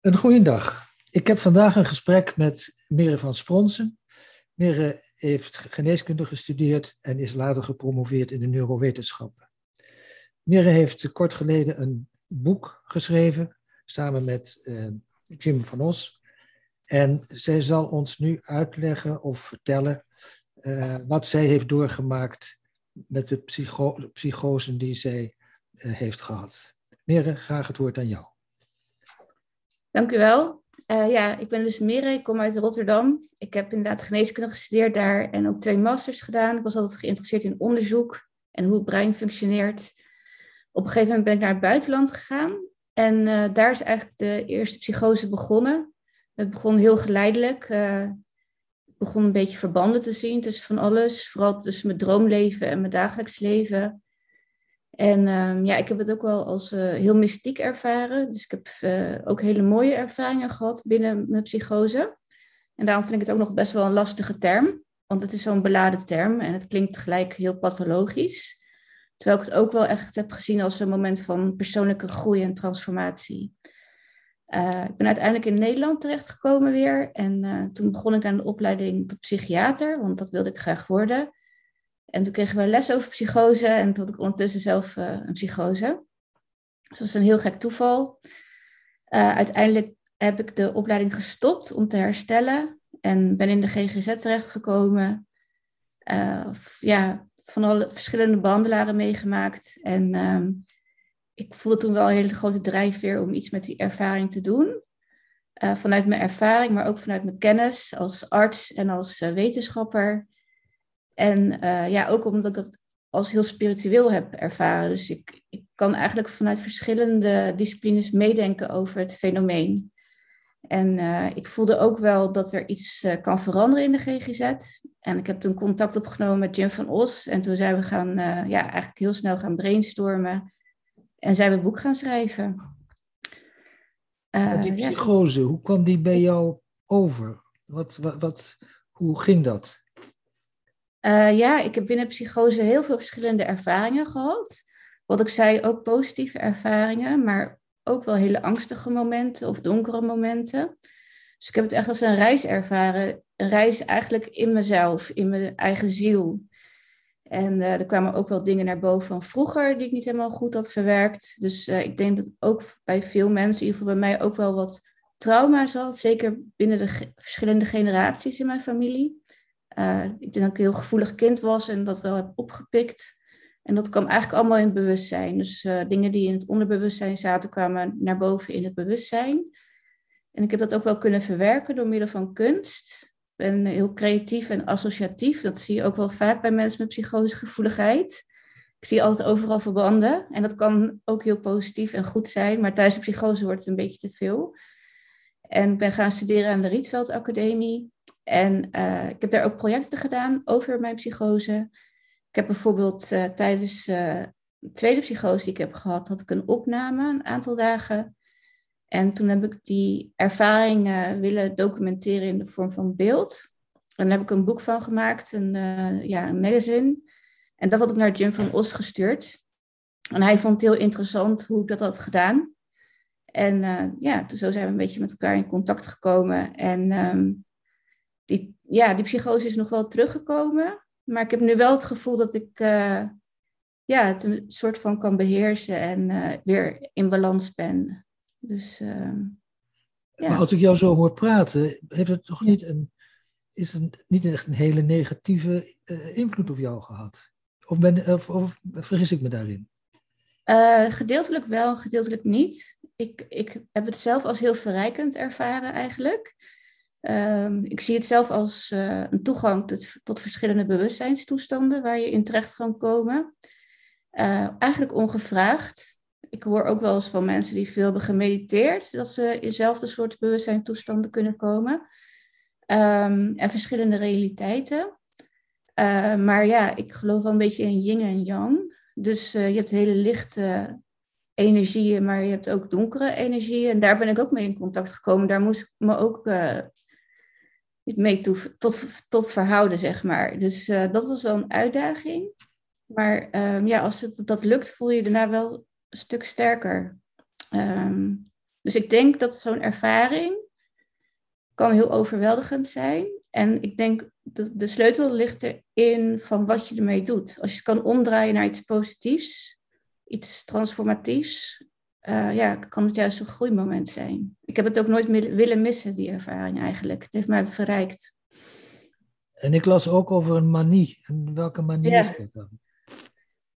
Een goeiedag. Ik heb vandaag een gesprek met Mere van Spronsen. Mere heeft geneeskunde gestudeerd en is later gepromoveerd in de neurowetenschappen. Mere heeft kort geleden een boek geschreven samen met uh, Jim van Os. En zij zal ons nu uitleggen of vertellen uh, wat zij heeft doorgemaakt met de psycho psychosen die zij uh, heeft gehad. Mere, graag het woord aan jou. Dank u wel. Uh, ja, ik ben dus Mere, ik kom uit Rotterdam. Ik heb inderdaad geneeskunde gestudeerd daar en ook twee masters gedaan. Ik was altijd geïnteresseerd in onderzoek en hoe het brein functioneert. Op een gegeven moment ben ik naar het buitenland gegaan en uh, daar is eigenlijk de eerste psychose begonnen. Het begon heel geleidelijk. Ik begon een beetje verbanden te zien tussen van alles, vooral tussen mijn droomleven en mijn dagelijks leven. En um, ja, ik heb het ook wel als uh, heel mystiek ervaren. Dus ik heb uh, ook hele mooie ervaringen gehad binnen mijn psychose. En daarom vind ik het ook nog best wel een lastige term. Want het is zo'n beladen term en het klinkt gelijk heel pathologisch. Terwijl ik het ook wel echt heb gezien als een moment van persoonlijke groei en transformatie. Uh, ik ben uiteindelijk in Nederland terechtgekomen weer. En toen begon ik aan de opleiding tot psychiater, want dat wilde ik graag worden. En toen kregen we les over psychose en toen had ik ondertussen zelf uh, een psychose. Dus dat was een heel gek toeval. Uh, uiteindelijk heb ik de opleiding gestopt om te herstellen en ben in de GGZ terechtgekomen. Uh, ja, van alle verschillende behandelaren meegemaakt. En um, ik voelde toen wel een hele grote drijfveer om iets met die ervaring te doen. vanuit mijn ervaring, maar ook vanuit mijn kennis als arts en als wetenschapper. En uh, ja, ook omdat ik het als heel spiritueel heb ervaren. Dus ik, ik kan eigenlijk vanuit verschillende disciplines meedenken over het fenomeen. En uh, ik voelde ook wel dat er iets uh, kan veranderen in de GGZ. En ik heb toen contact opgenomen met Jim van Os. En toen zijn we gaan, ja, eigenlijk heel snel gaan brainstormen. En zijn we een boek gaan schrijven. die psychose, ja, hoe kwam die bij jou over? Wat, wat, wat, hoe ging dat? Uh, ja, ik heb binnen psychose heel veel verschillende ervaringen gehad. Wat ik zei, ook positieve ervaringen, maar ook wel hele angstige momenten of donkere momenten. Dus ik heb het echt als een reis ervaren. Een reis eigenlijk in mezelf, in mijn eigen ziel. En uh, er kwamen ook wel dingen naar boven van vroeger die ik niet helemaal goed had verwerkt. Dus uh, ik denk dat ook bij veel mensen, in ieder geval bij mij, ook wel wat trauma zat. Zeker binnen de verschillende generaties in mijn familie. Uh, ik denk dat ik een heel gevoelig kind was en dat wel heb opgepikt. En dat kwam eigenlijk allemaal in het bewustzijn. Dus uh, dingen die in het onderbewustzijn zaten, kwamen naar boven in het bewustzijn. En ik heb dat ook wel kunnen verwerken door middel van kunst. Ik ben heel creatief en associatief. Dat zie je ook wel vaak bij mensen met psychose gevoeligheid. Ik zie altijd overal verbanden. En dat kan ook heel positief en goed zijn. Maar tijdens de psychose wordt het een beetje te veel. En ik ben gaan studeren aan de Rietveld Academie. En uh, ik heb daar ook projecten gedaan over mijn psychose. Ik heb bijvoorbeeld uh, tijdens uh, de tweede psychose die ik heb gehad, had ik een opname een aantal dagen. En toen heb ik die ervaring willen documenteren in de vorm van beeld. En daar heb ik een boek van gemaakt, een, ja, een magazine. En dat had ik naar Jim van Os gestuurd. En hij vond het heel interessant hoe ik dat had gedaan. En ja, toen zo zijn we een beetje met elkaar in contact gekomen. En um, die, ja, die psychose is nog wel teruggekomen. Maar ik heb nu wel het gevoel dat ik uh, ja, het een soort van kan beheersen en uh, weer in balans ben. Dus, uh, ja. Maar als ik jou zo hoor praten, heeft het toch niet een, is het niet echt een hele negatieve uh, invloed op jou gehad? Of, ben, of, of vergis ik me daarin? gedeeltelijk wel, gedeeltelijk niet. Ik, ik heb het zelf als heel verrijkend ervaren eigenlijk. Um, ik zie het zelf als uh, een toegang tot, tot, verschillende bewustzijnstoestanden waar je in terecht kan komen. Uh, eigenlijk ongevraagd. Ik hoor ook wel eens van mensen die veel hebben gemediteerd, dat ze in dezelfde soort bewustzijnstoestanden kunnen komen. Um, en verschillende realiteiten. Uh, maar ja, ik geloof wel een beetje in yin en yang. Dus je hebt hele lichte energieën, maar je hebt ook donkere energieën. En daar ben ik ook mee in contact gekomen. Daar moest ik me ook mee toe, tot, tot verhouden, zeg maar. Dus uh, dat was wel een uitdaging. Maar um, ja, als het, dat lukt, voel je, je daarna wel een stuk sterker. Um, Dus ik denk dat zo'n ervaring kan heel overweldigend zijn. En ik denk dat de sleutel ligt erin van wat je ermee doet. Als je het kan omdraaien naar iets positiefs, iets transformatiefs, uh, ja, kan het juist een groeimoment zijn. Ik heb het ook nooit willen missen, die ervaring eigenlijk. Het heeft mij verrijkt. En ik las ook over een manie. En welke manie is dat dan?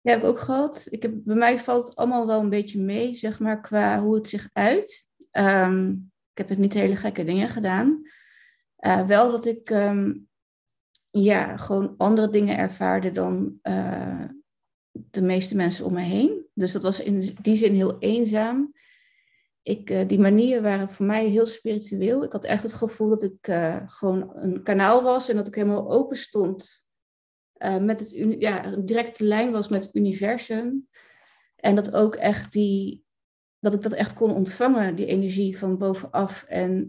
Ja, heb ik ook gehad. Ik heb, bij mij valt het allemaal wel een beetje mee, zeg maar, qua hoe het zich uit. Um, ik heb het niet hele gekke dingen gedaan. Uh, wel dat ik um, ja, gewoon andere dingen ervaarde dan uh, de meeste mensen om me heen. Dus dat was in die zin heel eenzaam. Ik, uh, die manieren waren voor mij heel spiritueel. Ik had echt het gevoel dat ik gewoon een kanaal was en dat ik helemaal open stond uh, met het ja, een directe lijn was met het universum. En dat ook echt die, dat ik dat echt kon ontvangen, die energie van bovenaf. En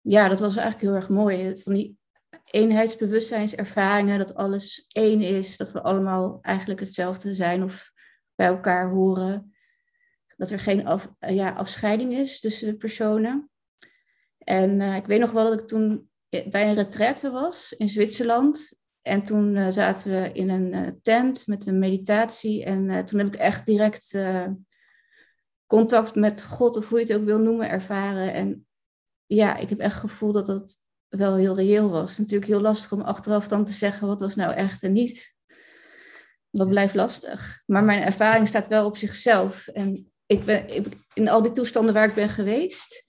ja, dat was eigenlijk heel erg mooi. Van die eenheidsbewustzijnservaringen, dat alles één is, dat we allemaal eigenlijk hetzelfde zijn of bij elkaar horen. Dat er geen af, ja, afscheiding is tussen de personen. En uh, ik weet nog wel dat ik toen bij een retraite was in Zwitserland. En toen zaten we in een tent met een meditatie. En toen heb ik echt direct contact met God, of hoe je het ook wil noemen, ervaren. En ja, ik heb echt het gevoel dat dat wel heel reëel was. Natuurlijk heel lastig om achteraf dan te zeggen wat was nou echt en niet. Dat blijft lastig. Maar mijn ervaring staat wel op zichzelf. En ik ben ik, in al die toestanden waar ik ben geweest,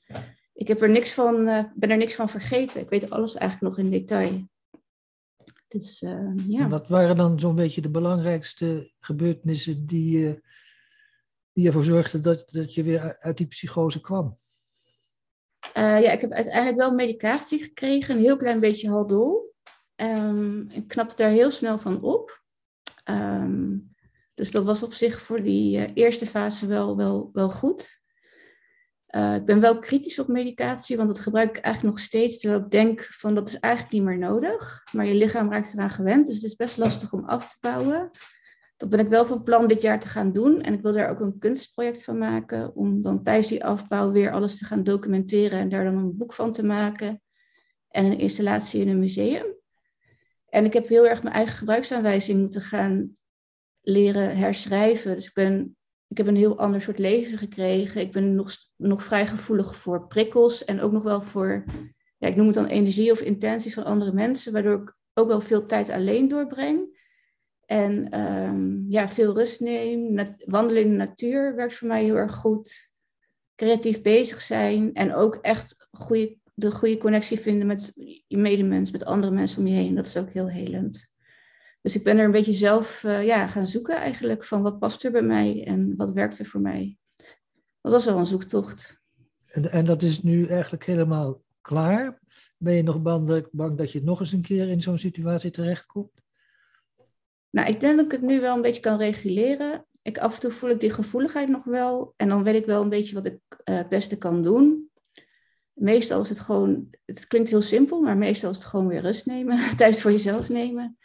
ik heb er niks van, ben er niks van vergeten. Ik weet alles eigenlijk nog in detail. Dus, uh, ja. Wat waren dan zo'n beetje de belangrijkste gebeurtenissen die, uh, die ervoor zorgden dat, dat je weer uit die psychose kwam? Ja, ik heb uiteindelijk wel medicatie gekregen, een heel klein beetje haldol. Um, ik knapte daar heel snel van op. Um, dus dat was op zich voor die eerste fase wel, wel, wel goed. Uh, ik ben wel kritisch op medicatie, want dat gebruik ik eigenlijk nog steeds. Terwijl ik denk van dat is eigenlijk niet meer nodig. Maar je lichaam raakt eraan gewend, dus het is best lastig om af te bouwen. Dat ben ik wel van plan dit jaar te gaan doen. En ik wil daar ook een kunstproject van maken. Om dan tijdens die afbouw weer alles te gaan documenteren en daar dan een boek van te maken. En een installatie in een museum. En ik heb heel erg mijn eigen gebruiksaanwijzing moeten gaan leren herschrijven. Dus ik ben ik heb een heel ander soort leven gekregen. Ik ben nog, nog vrij gevoelig voor prikkels en ook nog wel voor, ja, ik noem het dan energie of intenties van andere mensen, waardoor ik ook wel veel tijd alleen doorbreng. En um, ja, veel rust neem. wandelen in de natuur werkt voor mij heel erg goed. Creatief bezig zijn en ook echt goede, de goede connectie vinden met je medemens, met andere mensen om je heen. Dat is ook heel helend. Dus ik ben er een beetje zelf uh, ja, gaan zoeken eigenlijk van wat past er bij mij en wat werkt er voor mij. Dat was wel een zoektocht. En, en dat is nu eigenlijk helemaal klaar? Ben je nog bang, bang dat je nog eens een keer in zo'n situatie terechtkomt? Nou, ik denk dat ik het nu wel een beetje kan reguleren. Ik, af en toe voel ik die gevoeligheid nog wel. En dan weet ik wel een beetje wat ik uh, het beste kan doen. Meestal is het gewoon, het klinkt heel simpel, maar meestal is het gewoon weer rust nemen. Tijd voor jezelf nemen.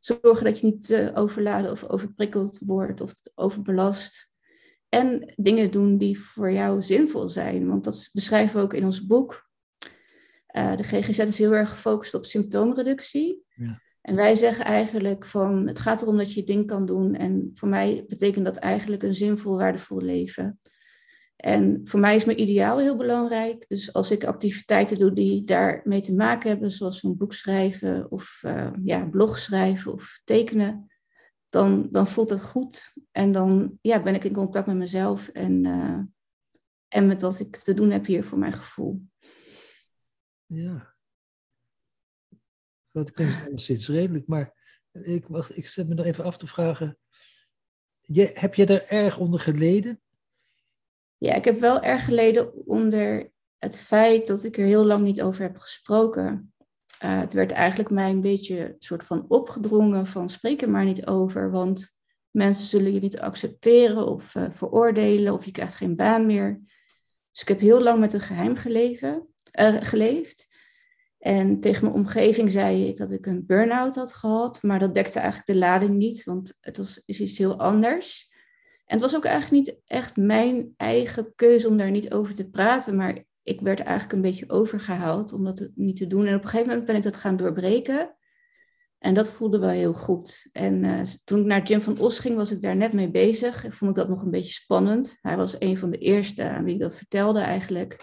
Zorgen dat je niet uh, overladen of overprikkeld wordt of overbelast. En dingen doen die voor jou zinvol zijn. Want dat beschrijven we ook in ons boek. Uh, de GGZ is heel erg gefocust op symptoomreductie. Ja. En wij zeggen eigenlijk van het gaat erom dat je je ding kan doen. En voor mij betekent dat eigenlijk een zinvol, waardevol leven. En voor mij is mijn ideaal heel belangrijk. Dus als ik activiteiten doe die daarmee te maken hebben, zoals een boek schrijven of uh, ja, blog schrijven of tekenen, dan, dan voelt dat goed. En dan ja, ben ik in contact met mezelf en, uh, en met wat ik te doen heb hier voor mijn gevoel. Ja. Dat klinkt alleszins redelijk, maar ik, wacht, ik zet me nog even af te vragen. Je, heb je er erg onder geleden? Ja, ik heb wel erg geleden onder het feit dat ik er heel lang niet over heb gesproken. Uh, het werd eigenlijk mij een beetje soort van opgedrongen van spreek er maar niet over, want mensen zullen je niet accepteren of uh, veroordelen of je krijgt geen baan meer. Dus ik heb heel lang met een geheim uh, geleefd. En tegen mijn omgeving zei ik dat ik een burn-out had gehad, maar dat dekte eigenlijk de lading niet, want het was, is iets heel anders. En het was ook eigenlijk niet echt mijn eigen keuze om daar niet over te praten, maar ik werd eigenlijk een beetje overgehaald om dat niet te doen. En op een gegeven moment ben ik dat gaan doorbreken. En dat voelde wel heel goed. En uh, toen ik naar Jim van Os ging, was ik daar net mee bezig. Ik vond ik dat nog een beetje spannend. Hij was een van de eerste aan wie ik dat vertelde eigenlijk.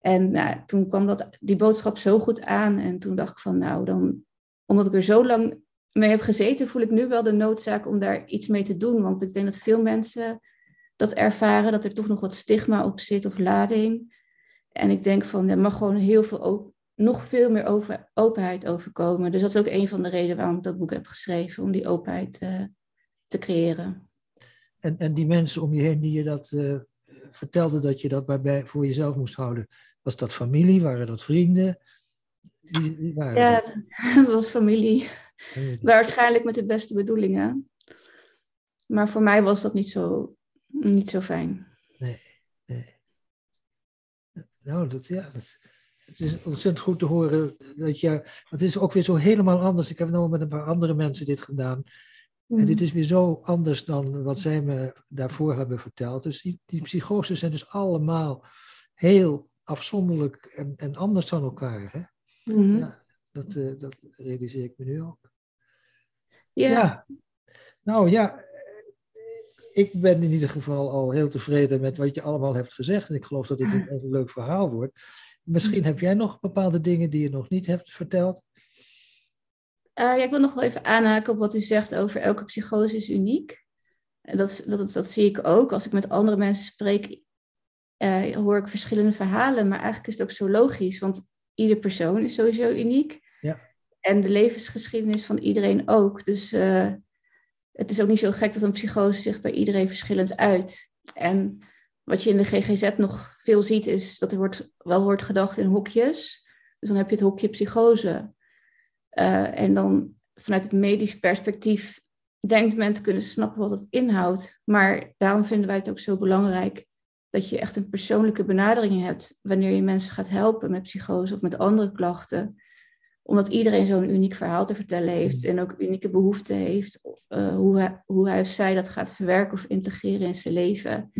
En nou, toen kwam dat, die boodschap zo goed aan. En toen dacht ik van, nou, dan, omdat ik er zo lang mee heb gezeten, voel ik nu wel de noodzaak om daar iets mee te doen. Want ik denk dat veel mensen dat ervaren, dat er toch nog wat stigma op zit of lading. En ik denk van, er mag gewoon heel veel, nog veel meer over, openheid overkomen. Dus dat is ook een van de redenen waarom ik dat boek heb geschreven, om die openheid uh, te creëren. En, en die mensen om je heen die je dat uh, vertelden dat je dat bij, voor jezelf moest houden, was dat familie? Waren dat vrienden? Wie, wie waren ja, dat? dat was familie. Waarschijnlijk met de beste bedoelingen. Maar voor mij was dat niet zo, niet zo fijn. Nee, nee. Nou, dat, ja, dat, het is ontzettend goed te horen dat je. Het is ook weer zo helemaal anders. Ik heb nog met een paar andere mensen dit gedaan. En dit mhm. is weer zo anders dan wat zij me daarvoor hebben verteld. Dus die, die psychoses zijn dus allemaal heel afzonderlijk en, en anders dan elkaar. Hè? Mhm. ja, dat, uh, dat realiseer ik me nu ook. Ja. Nou ja, ik ben in ieder geval al heel tevreden met wat je allemaal hebt gezegd. En ik geloof dat dit een, een leuk verhaal wordt. Misschien heb jij nog bepaalde dingen die je nog niet hebt verteld. Uh, ja, ik wil nog wel even aanhaken op wat u zegt over elke psychose is uniek. En dat, dat, dat zie ik ook. Als ik met andere mensen spreek, uh, hoor ik verschillende verhalen. Maar eigenlijk is het ook zo logisch, want ieder persoon is sowieso uniek. Ja. En de levensgeschiedenis van iedereen ook. Dus uh, het is ook niet zo gek dat een psychose zich bij iedereen verschillend uit. En wat je in de GGZ nog veel ziet, is dat er wordt, wel wordt gedacht in hokjes. Dus dan heb je het hokje psychose. Uh, en dan vanuit het medisch perspectief denkt men te kunnen snappen wat het inhoudt. Maar daarom vinden wij het ook zo belangrijk dat je echt een persoonlijke benadering hebt wanneer je mensen gaat helpen met psychose of met andere klachten omdat iedereen zo'n uniek verhaal te vertellen heeft en ook unieke behoeften heeft, uh, hoe, hij, hoe hij of zij dat gaat verwerken of integreren in zijn leven.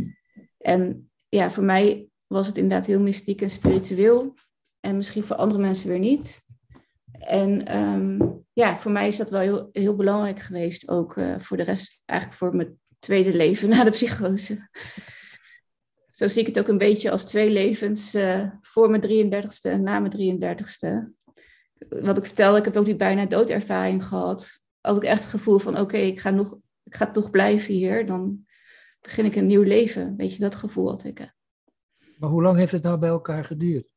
En ja, voor mij was het inderdaad heel mystiek en spiritueel. En misschien voor andere mensen weer niet. En um, ja, voor mij is dat wel heel, heel belangrijk geweest. Ook uh, voor de rest, eigenlijk voor mijn tweede leven na de psychose. Zo zie ik het ook een beetje als twee levens uh, voor mijn 33ste en na mijn 33ste wat ik vertelde, ik heb ook die bijna doodervaring gehad. Had ik echt het gevoel van, oké, ik ga nog, ik ga toch blijven hier. Dan begin ik een nieuw leven. Weet je, dat gevoel had ik. Maar hoe lang heeft het nou bij elkaar geduurd?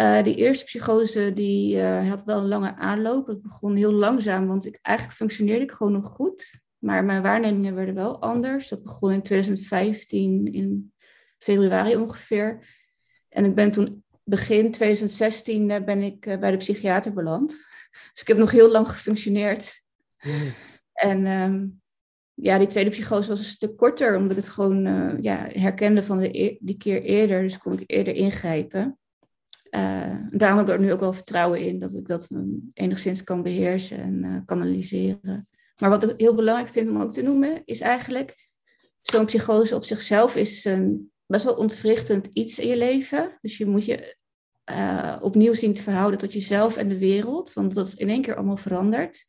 Uh, die eerste psychose die, uh, had wel een lange aanloop. Het begon heel langzaam, want ik, eigenlijk functioneerde ik gewoon nog goed. Maar mijn waarnemingen werden wel anders. Dat begon in 2015, in februari ongeveer. En ik ben toen begin 2016 eh, ben ik eh, bij de psychiater beland. Dus ik heb nog heel lang gefunctioneerd. Mm. En um, ja, die tweede psychose was een stuk korter, omdat ik het gewoon uh, ja, herkende van de die keer eerder. Dus kon ik eerder ingrijpen. Uh, daarom heb ik er nu ook wel vertrouwen in dat ik dat um, enigszins kan beheersen en uh, kanaliseren. Maar wat ik heel belangrijk vind om ook te noemen, is eigenlijk zo'n psychose op zichzelf is een best wel ontwrichtend iets in je leven. Dus je moet je uh, opnieuw zien te verhouden tot jezelf en de wereld, want dat is in één keer allemaal veranderd.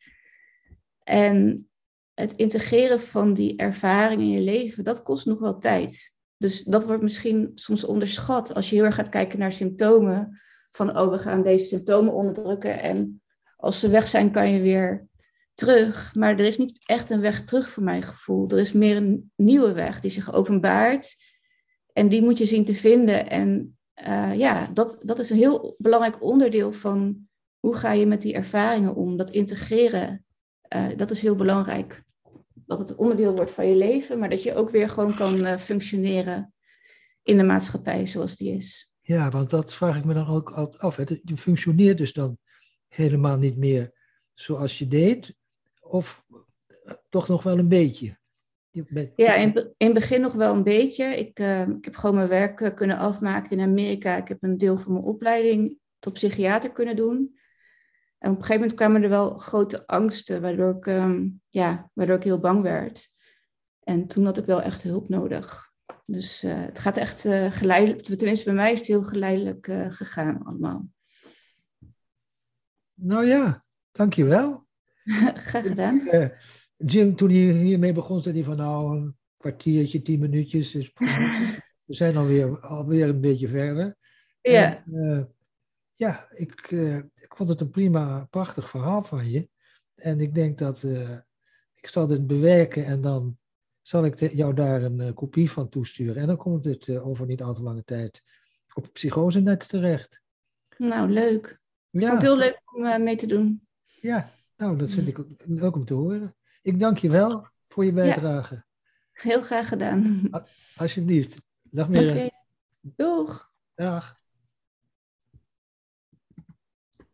En het integreren van die ervaring in je leven, dat kost nog wel tijd. Dus dat wordt misschien soms onderschat als je heel erg gaat kijken naar symptomen. Van, oh, we gaan deze symptomen onderdrukken en als ze weg zijn, kan je weer terug. Maar er is niet echt een weg terug voor mijn gevoel. Er is meer een nieuwe weg die zich openbaart. En die moet je zien te vinden. En uh, ja, dat, dat is een heel belangrijk onderdeel van hoe ga je met die ervaringen om. Dat integreren, uh, dat is heel belangrijk. Dat het onderdeel wordt van je leven, maar dat je ook weer gewoon kan uh, functioneren in de maatschappij zoals die is. Ja, want dat vraag ik me dan ook altijd af. Je functioneert dus dan helemaal niet meer zoals je deed, of toch nog wel een beetje? Ja, in, in het begin nog wel een beetje. Ik, uh, ik heb gewoon mijn werk uh, kunnen afmaken in Amerika. Ik heb een deel van mijn opleiding tot psychiater kunnen doen. En op een gegeven moment kwamen er wel grote angsten, waardoor ik, um, ja, waardoor ik heel bang werd. En toen had ik wel echt hulp nodig. Dus uh, het gaat echt geleidelijk, tenminste bij mij is het heel geleidelijk gegaan allemaal. Nou ja, dankjewel. Graag gedaan. Jim, toen hij hiermee begon, zei hij van nou een kwartiertje, tien minuutjes. We zijn alweer, alweer een beetje verder. Ja. En, ja, ik, ik vond het een prima, prachtig verhaal van je. En ik denk dat ik zal dit bewerken en dan zal ik jou daar een kopie van toesturen. En dan komt het over niet al te lange tijd op Psychosenet terecht. Nou, leuk. Ja. Ik vond het heel leuk om mee te doen. Ja, nou, dat vind ik ook leuk om te horen. Ik dank je wel voor je bijdrage. Ja. Heel graag gedaan. Alsjeblieft. Dag Mirre. Okay. Doeg. Dag.